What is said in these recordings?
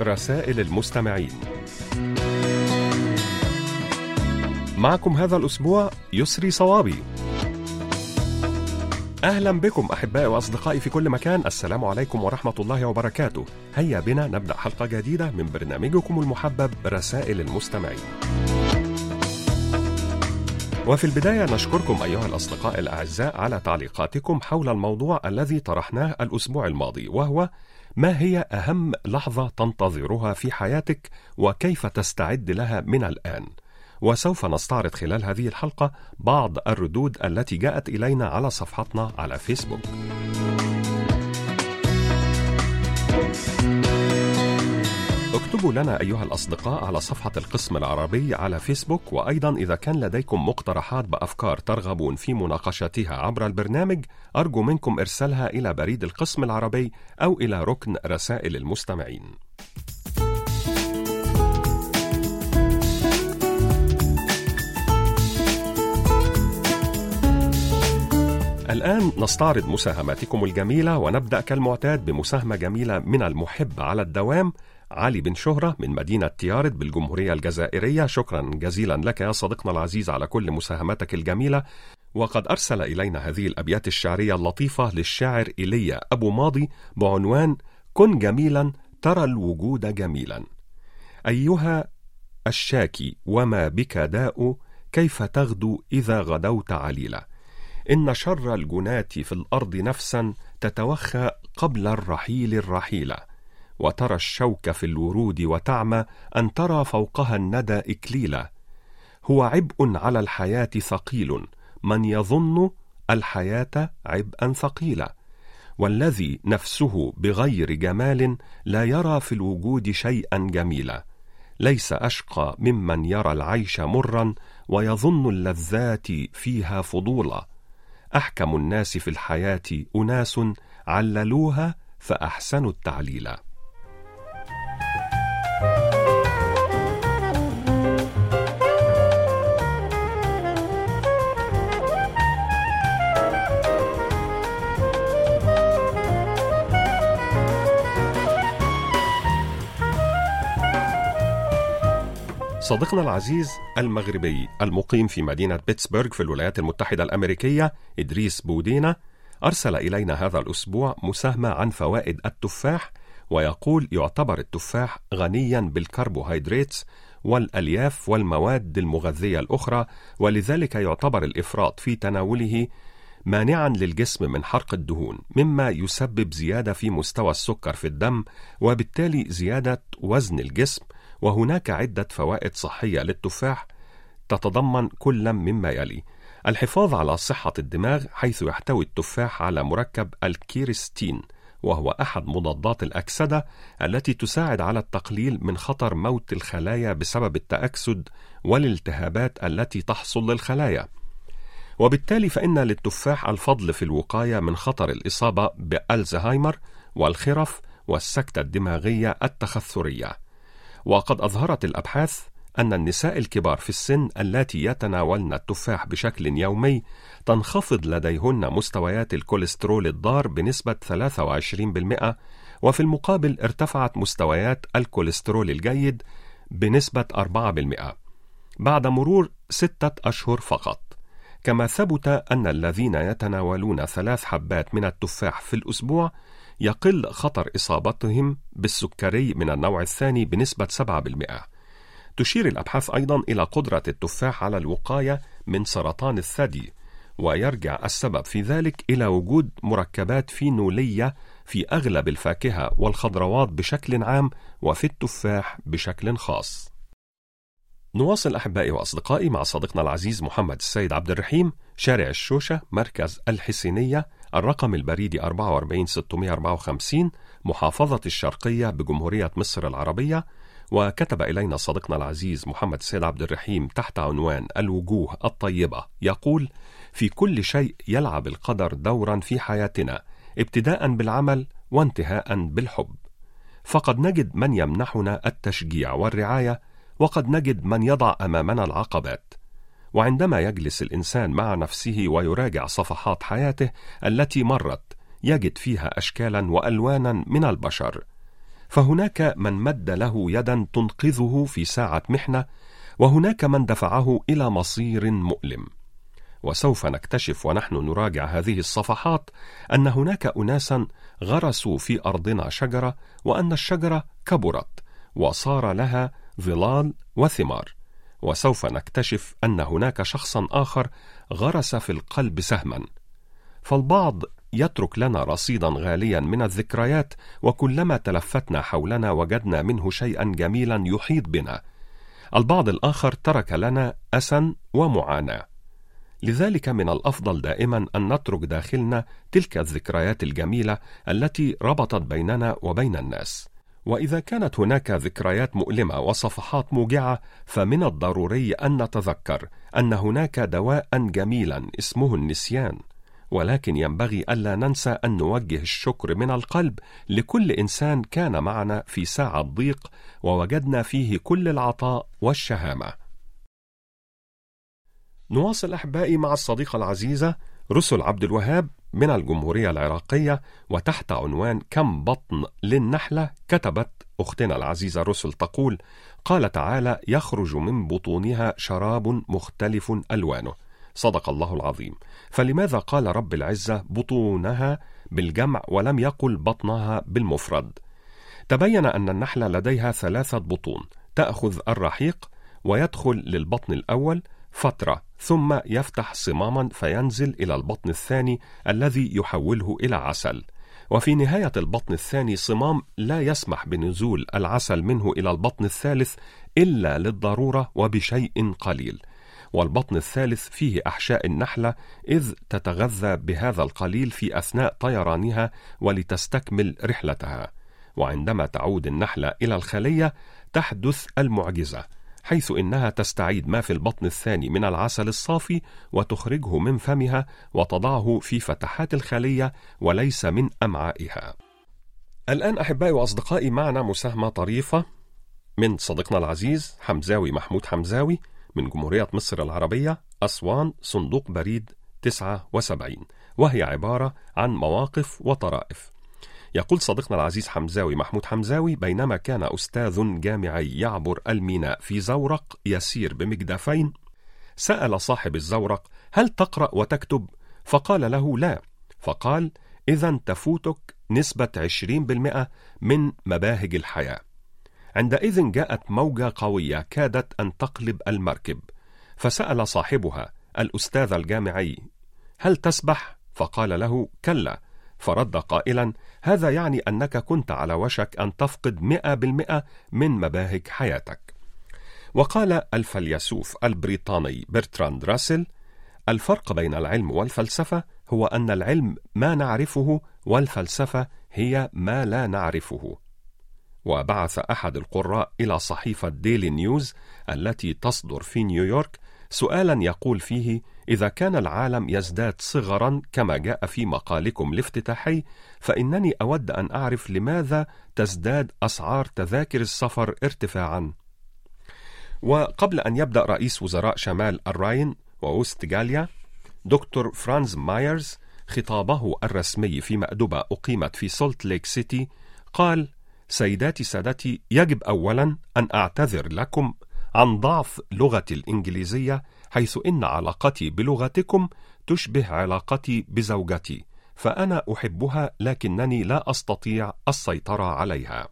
رسائل المستمعين. معكم هذا الأسبوع يسري صوابي. أهلا بكم أحبائي وأصدقائي في كل مكان. السلام عليكم ورحمة الله وبركاته. هيا بنا نبدأ حلقة جديدة من برنامجكم المحبب رسائل المستمعين. وفي البداية نشكركم أيها الأصدقاء الأعزاء على تعليقاتكم حول الموضوع الذي طرحناه الأسبوع الماضي وهو ما هي أهم لحظة تنتظرها في حياتك وكيف تستعد لها من الآن؟ وسوف نستعرض خلال هذه الحلقة بعض الردود التي جاءت إلينا على صفحتنا على فيسبوك. اكتبوا لنا أيها الأصدقاء على صفحة القسم العربي على فيسبوك وأيضا إذا كان لديكم مقترحات بأفكار ترغبون في مناقشتها عبر البرنامج أرجو منكم إرسالها إلى بريد القسم العربي أو إلى ركن رسائل المستمعين. الآن نستعرض مساهماتكم الجميلة ونبدأ كالمعتاد بمساهمة جميلة من المحب على الدوام علي بن شهرة من مدينة تيارد بالجمهورية الجزائرية. شكرا جزيلا لك يا صديقنا العزيز على كل مساهماتك الجميلة. وقد أرسل إلينا هذه الأبيات الشعرية اللطيفة للشاعر إيليا أبو ماضي بعنوان كن جميلا ترى الوجود جميلا أيها الشاكي وما بك داء كيف تغدو إذا غدوت عليلا إن شر الجناة في الأرض نفسا تتوخى قبل الرحيل الرحيلة وترى الشوك في الورود وتعمى أن ترى فوقها الندى إكليلا. هو عبء على الحياة ثقيل. من يظن الحياة عبئا ثقيلا. والذي نفسه بغير جمال لا يرى في الوجود شيئا جميلا. ليس أشقى ممن يرى العيش مرا ويظن اللذات فيها فضولا. أحكم الناس في الحياة أناس عللوها فأحسنوا التعليل صديقنا العزيز المغربي المقيم في مدينة بيتسبرغ في الولايات المتحدة الأمريكية إدريس بودينا أرسل إلينا هذا الأسبوع مساهمة عن فوائد التفاح ويقول يعتبر التفاح غنيا بالكربوهيدرات والألياف والمواد المغذية الأخرى ولذلك يعتبر الإفراط في تناوله مانعا للجسم من حرق الدهون مما يسبب زيادة في مستوى السكر في الدم وبالتالي زيادة وزن الجسم وهناك عدة فوائد صحية للتفاح تتضمن كل مما يلي الحفاظ على صحة الدماغ حيث يحتوي التفاح على مركب الكيرستين وهو أحد مضادات الأكسدة التي تساعد على التقليل من خطر موت الخلايا بسبب التأكسد والالتهابات التي تحصل للخلايا. وبالتالي فإن للتفاح الفضل في الوقاية من خطر الإصابة بألزهايمر والخرف والسكتة الدماغية التخثرية. وقد أظهرت الأبحاث أن النساء الكبار في السن اللاتي يتناولن التفاح بشكل يومي تنخفض لديهن مستويات الكوليسترول الضار بنسبة 23% وفي المقابل ارتفعت مستويات الكوليسترول الجيد بنسبة 4% بعد مرور ستة أشهر فقط. كما ثبت أن الذين يتناولون ثلاث حبات من التفاح في الأسبوع يقل خطر إصابتهم بالسكري من النوع الثاني بنسبة 7%. تشير الأبحاث أيضا إلى قدرة التفاح على الوقاية من سرطان الثدي، ويرجع السبب في ذلك إلى وجود مركبات فينولية في أغلب الفاكهة والخضروات بشكل عام وفي التفاح بشكل خاص. نواصل أحبائي وأصدقائي مع صديقنا العزيز محمد السيد عبد الرحيم شارع الشوشة مركز الحسينية الرقم البريدي 44654 محافظة الشرقية بجمهورية مصر العربية وكتب إلينا صديقنا العزيز محمد السيد عبد الرحيم تحت عنوان الوجوه الطيبة. يقول في كل شيء يلعب القدر دورا في حياتنا ابتداء بالعمل وانتهاء بالحب. فقد نجد من يمنحنا التشجيع والرعاية وقد نجد من يضع أمامنا العقبات. وعندما يجلس الإنسان مع نفسه ويراجع صفحات حياته التي مرت يجد فيها اشكالا وألوانا من البشر. فهناك من مد له يدا تنقذه في ساعة محنة وهناك من دفعه إلى مصير مؤلم. وسوف نكتشف ونحن نراجع هذه الصفحات أن هناك أناسا غرسوا في أرضنا شجرة وأن الشجرة كبرت وصار لها ظلال وثمار. وسوف نكتشف أن هناك شخصا آخر غرس في القلب سهما. فالبعض يترك لنا رصيدا غاليا من الذكريات وكلما تلفتنا حولنا وجدنا منه شيئا جميلا يحيط بنا. البعض الآخر ترك لنا أسا ومعاناة. لذلك من الأفضل دائما أن نترك داخلنا تلك الذكريات الجميلة التي ربطت بيننا وبين الناس. وإذا كانت هناك ذكريات مؤلمة وصفحات موجعة فمن الضروري أن نتذكر أن هناك دواء جميلا اسمه النسيان. ولكن ينبغي ألا ننسى أن نوجه الشكر من القلب لكل إنسان كان معنا في ساعة ضيق ووجدنا فيه كل العطاء والشهامة. نواصل أحبائي مع الصديقة العزيزة رسل عبد الوهاب من الجمهورية العراقية وتحت عنوان كم بطن للنحلة كتبت أختنا العزيزة رسل تقول قال تعالى يخرج من بطونها شراب مختلف ألوانه. صدق الله العظيم. فلماذا قال رب العزة بطونها بالجمع ولم يقل بطنها بالمفرد؟ تبين أن النحلة لديها ثلاثة بطون تأخذ الرحيق ويدخل للبطن الأول فترة ثم يفتح صماما فينزل إلى البطن الثاني الذي يحوله إلى عسل. وفي نهاية البطن الثاني صمام لا يسمح بنزول العسل منه إلى البطن الثالث إلا للضرورة وبشيء قليل. والبطن الثالث فيه أحشاء النحلة إذ تتغذى بهذا القليل في أثناء طيرانها ولتستكمل رحلتها. وعندما تعود النحلة إلى الخلية تحدث المعجزة. حيث إنها تستعيد ما في البطن الثاني من العسل الصافي وتخرجه من فمها وتضعه في فتحات الخلية وليس من أمعائها. الآن أحبائي وأصدقائي معنا مساهمة طريفة من صديقنا العزيز حمزاوي محمود حمزاوي من جمهورية مصر العربية أسوان صندوق بريد 79 وهي عبارة عن مواقف وطرائف يقول صديقنا العزيز حمزاوي محمود حمزاوي بينما كان أستاذ جامعي يعبر الميناء في زورق يسير بمجدفين سأل صاحب الزورق هل تقرأ وتكتب؟ فقال له لا فقال إذا تفوتك نسبة 20% من مباهج الحياة عندئذ جاءت موجة قوية كادت أن تقلب المركب فسأل صاحبها الأستاذ الجامعي هل تسبح؟ فقال له كلا فرد قائلا هذا يعني أنك كنت على وشك أن تفقد مئة بالمئة من مباهج حياتك. وقال الفيلسوف البريطاني برتراند راسل الفرق بين العلم والفلسفة هو أن العلم ما نعرفه والفلسفة هي ما لا نعرفه. وبعث أحد القراء إلى صحيفة ديلي نيوز التي تصدر في نيويورك سؤالا يقول فيه إذا كان العالم يزداد صغرا كما جاء في مقالكم الافتتاحي فإنني أود أن أعرف لماذا تزداد أسعار تذاكر السفر ارتفاعا. وقبل أن يبدأ رئيس وزراء شمال الراين ووستفاليا دكتور فرانز مايرز خطابه الرسمي في مأدبة أقيمت في سولت ليك سيتي قال سيداتي سادتي يجب أولا أن أعتذر لكم عن ضعف لغتي الإنجليزية حيث إن علاقتي بلغتكم تشبه علاقتي بزوجتي فأنا أحبها لكنني لا أستطيع السيطرة عليها.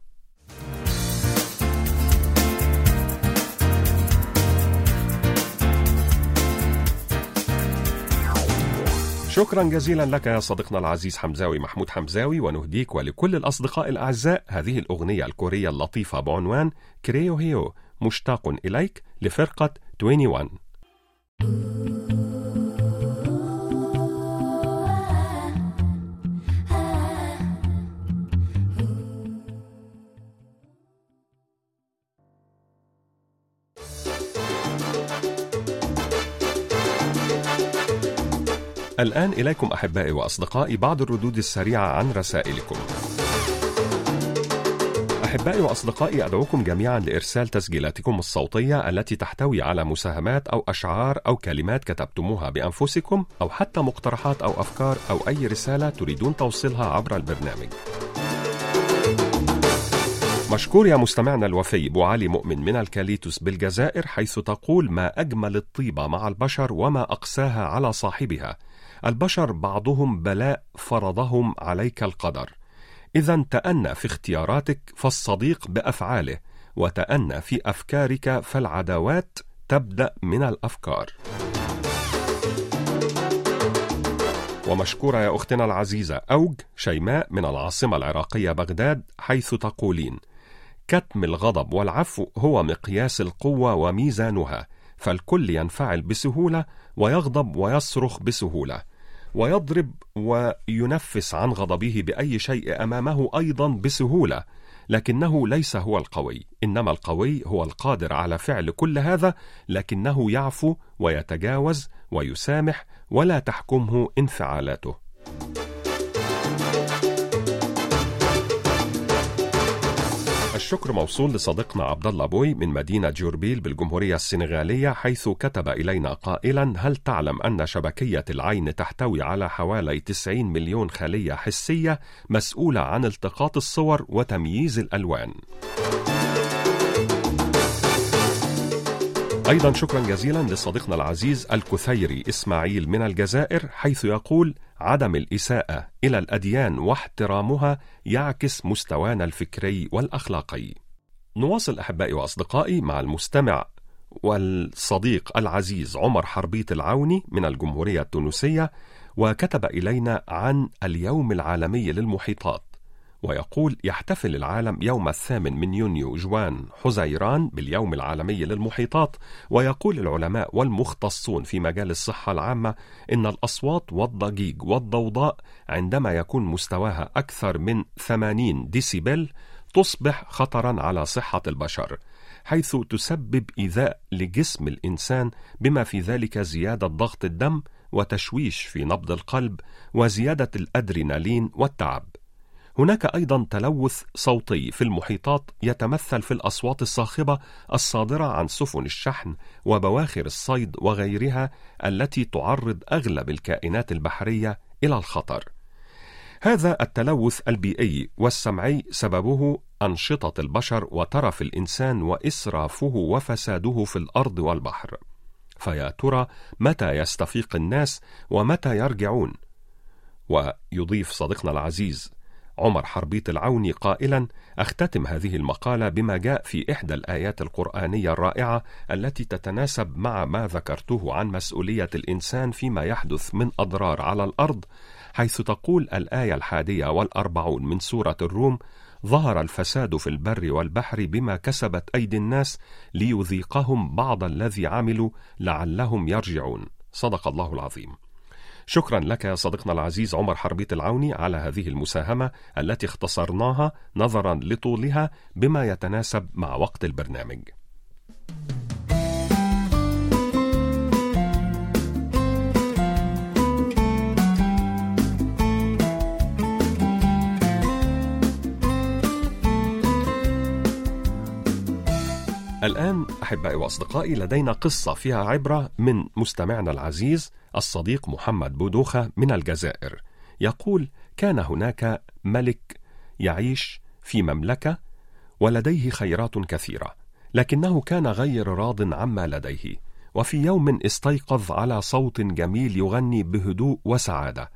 شكرا جزيلا لك يا صديقنا العزيز حمزاوي محمود حمزاوي ونهديك ولكل الأصدقاء الأعزاء. هذه الأغنية الكورية اللطيفة بعنوان كريو هيو. مشتاق إليك لفرقة 21 الآن إليكم أحبائي وأصدقائي بعض الردود السريعة عن رسائلكم. أحبائي وأصدقائي أدعوكم جميعا لإرسال تسجيلاتكم الصوتية التي تحتوي على مساهمات أو أشعار أو كلمات كتبتموها بأنفسكم أو حتى مقترحات أو أفكار أو أي رسالة تريدون توصيلها عبر البرنامج. مشكور يا مستمعنا الوفي أبو علي مؤمن من الكاليتوس بالجزائر حيث تقول ما أجمل الطيبة مع البشر وما أقساها على صاحبها البشر بعضهم بلاء فرضهم عليك القدر إذا تأنى في اختياراتك فالصديق بأفعاله وتأنى في أفكارك فالعداوات تبدأ من الأفكار. ومشكورة يا أختنا العزيزة أوج شيماء من العاصمة العراقية بغداد حيث تقولين كتم الغضب والعفو هو مقياس القوة وميزانها فالكل ينفعل بسهولة ويغضب ويصرخ بسهولة. ويضرب وينفس عن غضبه بأي شيء أمامه أيضا بسهولة لكنه ليس هو القوي إنما القوي هو القادر على فعل كل هذا لكنه يعفو ويتجاوز ويسامح ولا تحكمه انفعالاته. الشكر موصول لصديقنا عبد الله بوي من مدينة جوربيل بالجمهورية السنغالية حيث كتب إلينا قائلا هل تعلم أن شبكية العين تحتوي على حوالي 90 مليون خلية حسية مسؤولة عن التقاط الصور وتمييز الألوان؟ أيضا شكرا جزيلا لصديقنا العزيز الكثيري إسماعيل من الجزائر حيث يقول عدم الإساءة إلى الأديان واحترامها يعكس مستوانا الفكري والأخلاقي. نواصل أحبائي وأصدقائي مع المستمع والصديق العزيز عمر حربيت العوني من الجمهورية التونسية وكتب إلينا عن اليوم العالمي للمحيطات ويقول يحتفل العالم يوم الثامن من يونيو جوان حزيران باليوم العالمي للمحيطات. ويقول العلماء والمختصون في مجال الصحة العامة إن الأصوات والضجيج والضوضاء عندما يكون مستواها أكثر من 80 ديسيبل تصبح خطرا على صحة البشر حيث تسبب إيذاء لجسم الإنسان بما في ذلك زيادة ضغط الدم وتشويش في نبض القلب وزيادة الأدرينالين والتعب. هناك أيضا تلوث صوتي في المحيطات يتمثل في الأصوات الصاخبة الصادرة عن سفن الشحن وبواخر الصيد وغيرها التي تعرض أغلب الكائنات البحرية إلى الخطر. هذا التلوث البيئي والسمعي سببه أنشطة البشر وترف الإنسان وإسرافه وفساده في الأرض والبحر. فيا ترى متى يستفيق الناس ومتى يرجعون؟ ويضيف صديقنا العزيز عمر حربيط العوني قائلا أختتم هذه المقالة بما جاء في إحدى الآيات القرآنية الرائعة التي تتناسب مع ما ذكرته عن مسؤولية الإنسان فيما يحدث من أضرار على الأرض حيث تقول الآية الحادية والأربعون من سورة الروم ظهر الفساد في البر والبحر بما كسبت أيدي الناس ليذيقهم بعض الذي عملوا لعلهم يرجعون صدق الله العظيم. شكرا لك يا صديقنا العزيز عمر حربيت العوني على هذه المساهمة التي اختصرناها نظرا لطولها بما يتناسب مع وقت البرنامج. الآن أحبائي وأصدقائي لدينا قصة فيها عبرة من مستمعنا العزيز الصديق محمد بودوخة من الجزائر. يقول كان هناك ملك يعيش في مملكة ولديه خيرات كثيرة لكنه كان غير راض عما لديه وفي يوم استيقظ على صوت جميل يغني بهدوء وسعادة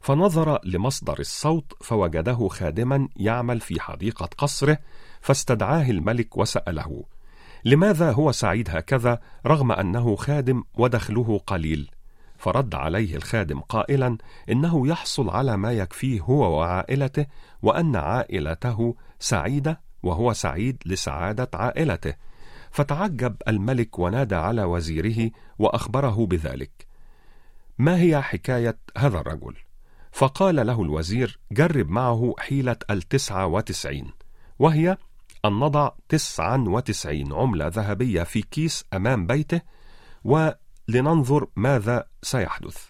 فنظر لمصدر الصوت فوجده خادما يعمل في حديقة قصره فاستدعاه الملك وسأله لماذا هو سعيد هكذا رغم أنه خادم ودخله قليل؟ فرد عليه الخادم قائلا إنه يحصل على ما يكفيه هو وعائلته وأن عائلته سعيدة وهو سعيد لسعادة عائلته. فتعجب الملك ونادى على وزيره وأخبره بذلك. ما هي حكاية هذا الرجل؟ فقال له الوزير جرب معه حيلة التسعة وتسعين وهي أن نضع تسعا وتسعين عملة ذهبية في كيس أمام بيته و لننظر ماذا سيحدث.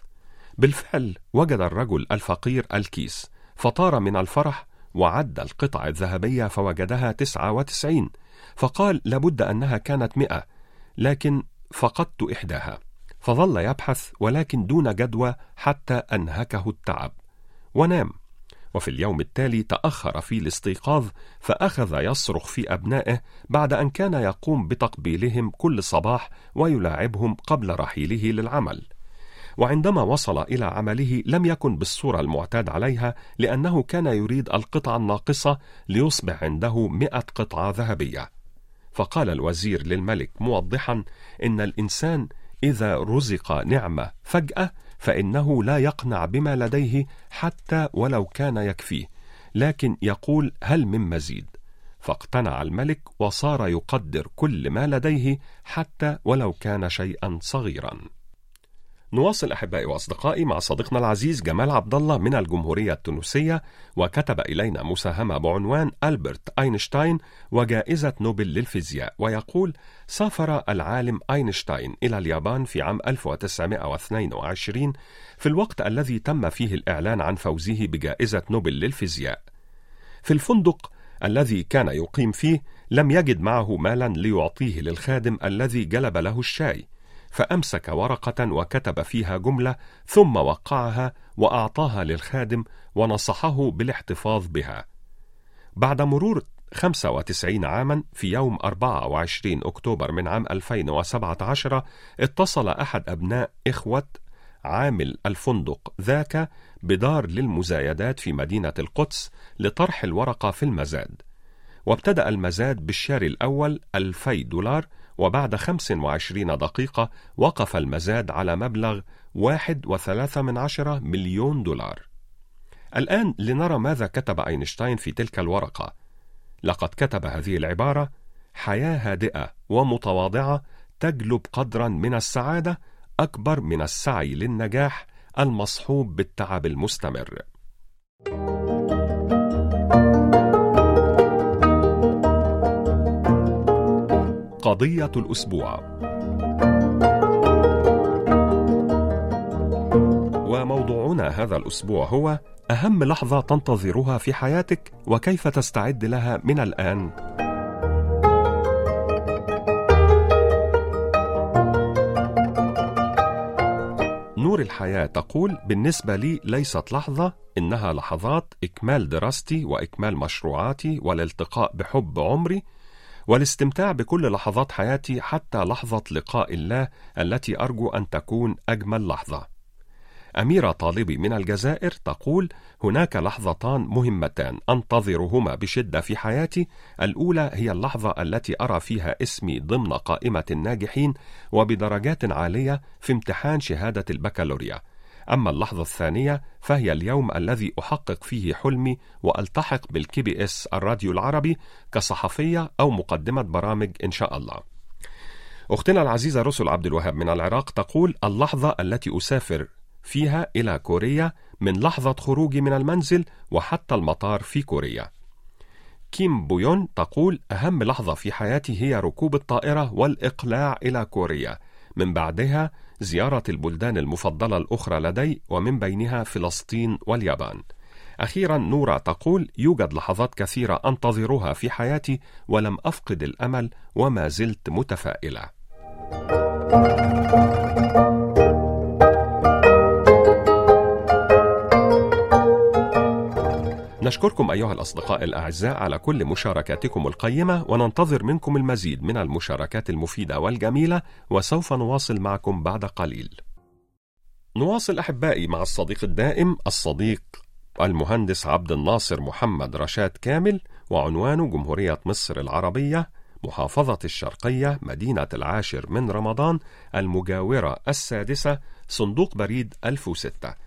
بالفعل وجد الرجل الفقير الكيس فطار من الفرح وعد القطع الذهبية فوجدها تسعة وتسعين فقال لابد أنها كانت مئة لكن فقدت إحداها. فظل يبحث ولكن دون جدوى حتى أنهكه التعب. ونام. وفي اليوم التالي تأخر في الاستيقاظ فأخذ يصرخ في أبنائه بعد أن كان يقوم بتقبيلهم كل صباح ويلاعبهم قبل رحيله للعمل. وعندما وصل إلى عمله لم يكن بالصورة المعتاد عليها لأنه كان يريد القطعة الناقصة ليصبح عنده مئة قطعة ذهبية. فقال الوزير للملك موضحا إن الإنسان إذا رزق نعمة فجأة فإنه لا يقنع بما لديه حتى ولو كان يكفيه، لكن يقول هل من مزيد؟ فاقتنع الملك وصار يقدر كل ما لديه حتى ولو كان شيئا صغيرا. نواصل أحبائي وأصدقائي مع صديقنا العزيز جمال عبد الله من الجمهورية التونسية وكتب إلينا مساهمة بعنوان ألبرت أينشتاين وجائزة نوبل للفيزياء ويقول سافر العالم أينشتاين إلى اليابان في عام 1922 في الوقت الذي تم فيه الإعلان عن فوزه بجائزة نوبل للفيزياء. في الفندق الذي كان يقيم فيه لم يجد معه مالا ليعطيه للخادم الذي جلب له الشاي. فأمسك ورقة وكتب فيها جملة ثم وقعها وأعطاها للخادم ونصحه بالاحتفاظ بها. بعد مرور 95 عاما في يوم 24 أكتوبر من عام 2017 اتصل أحد أبناء إخوة عامل الفندق ذاك بدار للمزايدات في مدينة القدس لطرح الورقة في المزاد. وابتدأ المزاد بالشاري الأول 2000 دولار وبعد 25 دقيقة وقف المزاد على مبلغ واحد وثلاثة من عشرة مليون دولار. الآن لنرى ماذا كتب أينشتاين في تلك الورقة. لقد كتب هذه العبارة حياة هادئة ومتواضعة تجلب قدرا من السعادة أكبر من السعي للنجاح المصحوب بالتعب المستمر. قضية الأسبوع. وموضوعنا هذا الأسبوع هو أهم لحظة تنتظرها في حياتك وكيف تستعد لها من الآن. نور الحياة تقول بالنسبة لي ليست لحظة إنها لحظات إكمال دراستي وإكمال مشروعاتي والالتقاء بحب عمري والاستمتاع بكل لحظات حياتي حتى لحظة لقاء الله التي أرجو أن تكون أجمل لحظة. أميرة طالبي من الجزائر تقول: هناك لحظتان مهمتان أنتظرهما بشدة في حياتي، الأولى هي اللحظة التي أرى فيها اسمي ضمن قائمة الناجحين وبدرجات عالية في امتحان شهادة البكالوريا. أما اللحظة الثانية فهي اليوم الذي أحقق فيه حلمي وألتحق بال KBS الراديو العربي كصحفية أو مقدمة برامج إن شاء الله. أختنا العزيزة رسل عبد الوهاب من العراق تقول: اللحظة التي أسافر فيها إلى كوريا من لحظة خروجي من المنزل وحتى المطار في كوريا. كيم بويون تقول: أهم لحظة في حياتي هي ركوب الطائرة والإقلاع إلى كوريا. من بعدها زيارة البلدان المفضلة الأخرى لدي ومن بينها فلسطين واليابان. أخيرا نورا تقول: يوجد لحظات كثيرة أنتظرها في حياتي ولم أفقد الأمل وما زلت متفائلة. نشكركم أيها الأصدقاء الأعزاء على كل مشاركاتكم القيمة وننتظر منكم المزيد من المشاركات المفيدة والجميلة وسوف نواصل معكم بعد قليل. نواصل أحبائي مع الصديق الدائم الصديق المهندس عبد الناصر محمد رشاد كامل وعنوانه جمهورية مصر العربية محافظة الشرقية مدينة العاشر من رمضان المجاورة السادسة صندوق بريد 1006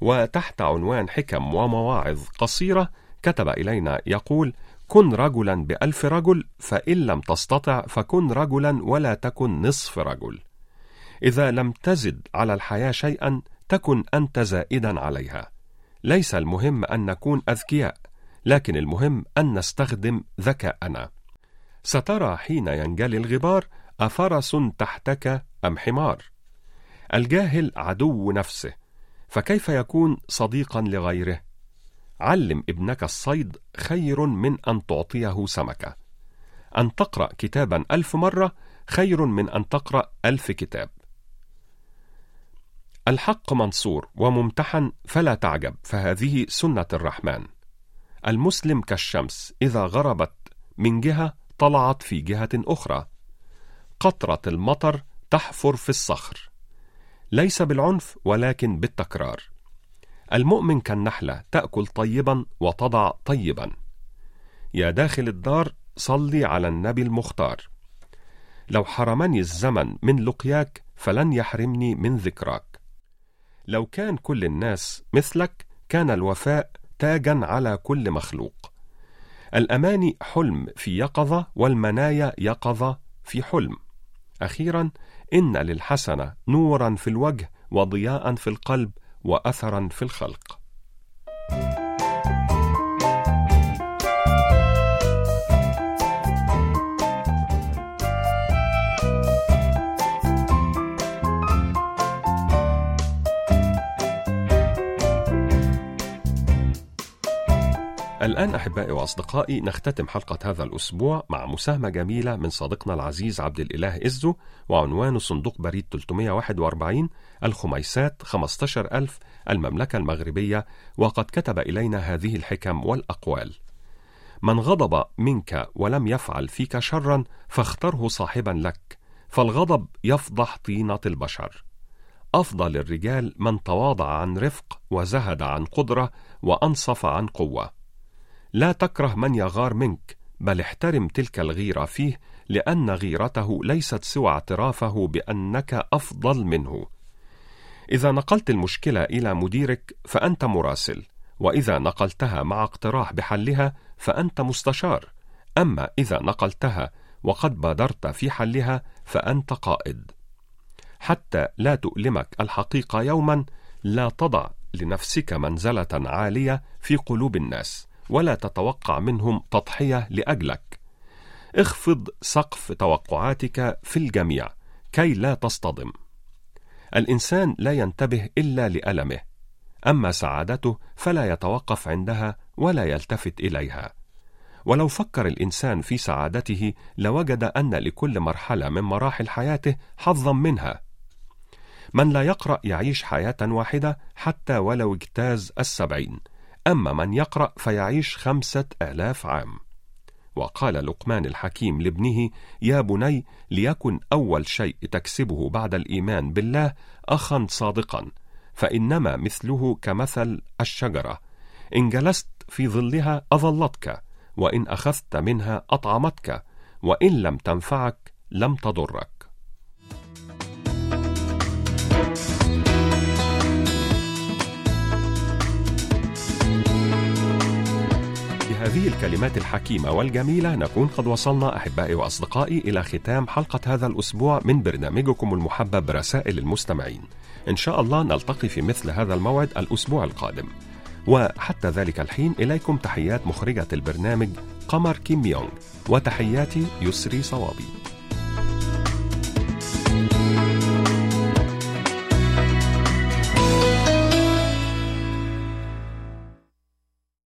وتحت عنوان حكم ومواعظ قصيرة كتب إلينا يقول كن رجلا بألف رجل فإن لم تستطع فكن رجلا ولا تكن نصف رجل. إذا لم تزد على الحياة شيئا تكن أنت زائدا عليها. ليس المهم أن نكون أذكياء لكن المهم أن نستخدم ذكاءنا. سترى حين ينجلي الغبار أفرس تحتك أم حمار؟ الجاهل عدو نفسه فكيف يكون صديقا لغيره؟ علم ابنك الصيد خير من أن تعطيه سمكة. أن تقرأ كتابا ألف مرة خير من أن تقرأ ألف كتاب. الحق منصور وممتحن فلا تعجب فهذه سنة الرحمن. المسلم كالشمس إذا غربت من جهة طلعت في جهة أخرى. قطرة المطر تحفر في الصخر. ليس بالعنف ولكن بالتكرار. المؤمن كالنحلة تأكل طيبا وتضع طيبا. يا داخل الدار صلي على النبي المختار. لو حرمني الزمن من لقياك فلن يحرمني من ذكراك. لو كان كل الناس مثلك كان الوفاء تاجا على كل مخلوق. الأماني حلم في يقظة والمنايا يقظة في حلم. أخيرا إن للحسنه نورا في الوجه وضياء في القلب واثرا في الخلق. الآن أحبائي وأصدقائي نختتم حلقة هذا الأسبوع مع مساهمة جميلة من صديقنا العزيز عبد الإله إزو وعنوان صندوق بريد 341 الخميسات 15000 المملكة المغربية وقد كتب إلينا هذه الحكم والأقوال. من غضب منك ولم يفعل فيك شرا فاختره صاحبا لك فالغضب يفضح طينة البشر. أفضل الرجال من تواضع عن رفق وزهد عن قدرة وأنصف عن قوة. لا تكره من يغار منك بل احترم تلك الغيرة فيه لأن غيرته ليست سوى اعترافه بأنك أفضل منه. إذا نقلت المشكلة إلى مديرك فأنت مراسل وإذا نقلتها مع اقتراح بحلها فأنت مستشار. أما إذا نقلتها وقد بادرت في حلها فأنت قائد. حتى لا تؤلمك الحقيقة يوما لا تضع لنفسك منزلة عالية في قلوب الناس. ولا تتوقع منهم تضحية لأجلك. اخفض سقف توقعاتك في الجميع كي لا تصطدم. الإنسان لا ينتبه إلا لألمه أما سعادته فلا يتوقف عندها ولا يلتفت إليها. ولو فكر الإنسان في سعادته لوجد أن لكل مرحلة من مراحل حياته حظا منها. من لا يقرأ يعيش حياة واحدة حتى ولو اجتاز السبعين. أما من يقرأ فيعيش خمسة آلاف عام. وقال لقمان الحكيم لابنه يا بني ليكن أول شيء تكسبه بعد الإيمان بالله أخا صادقا فإنما مثله كمثل الشجرة. إن جلست في ظلها أظلتك وإن أخذت منها أطعمتك وإن لم تنفعك لم تضرك. بهذه الكلمات الحكيمة والجميلة نكون قد وصلنا أحبائي وأصدقائي إلى ختام حلقة هذا الأسبوع من برنامجكم المحبب رسائل المستمعين. إن شاء الله نلتقي في مثل هذا الموعد الأسبوع القادم. وحتى ذلك الحين إليكم تحيات مخرجة البرنامج قمر كيم يونغ وتحياتي يسري صوابي. thank you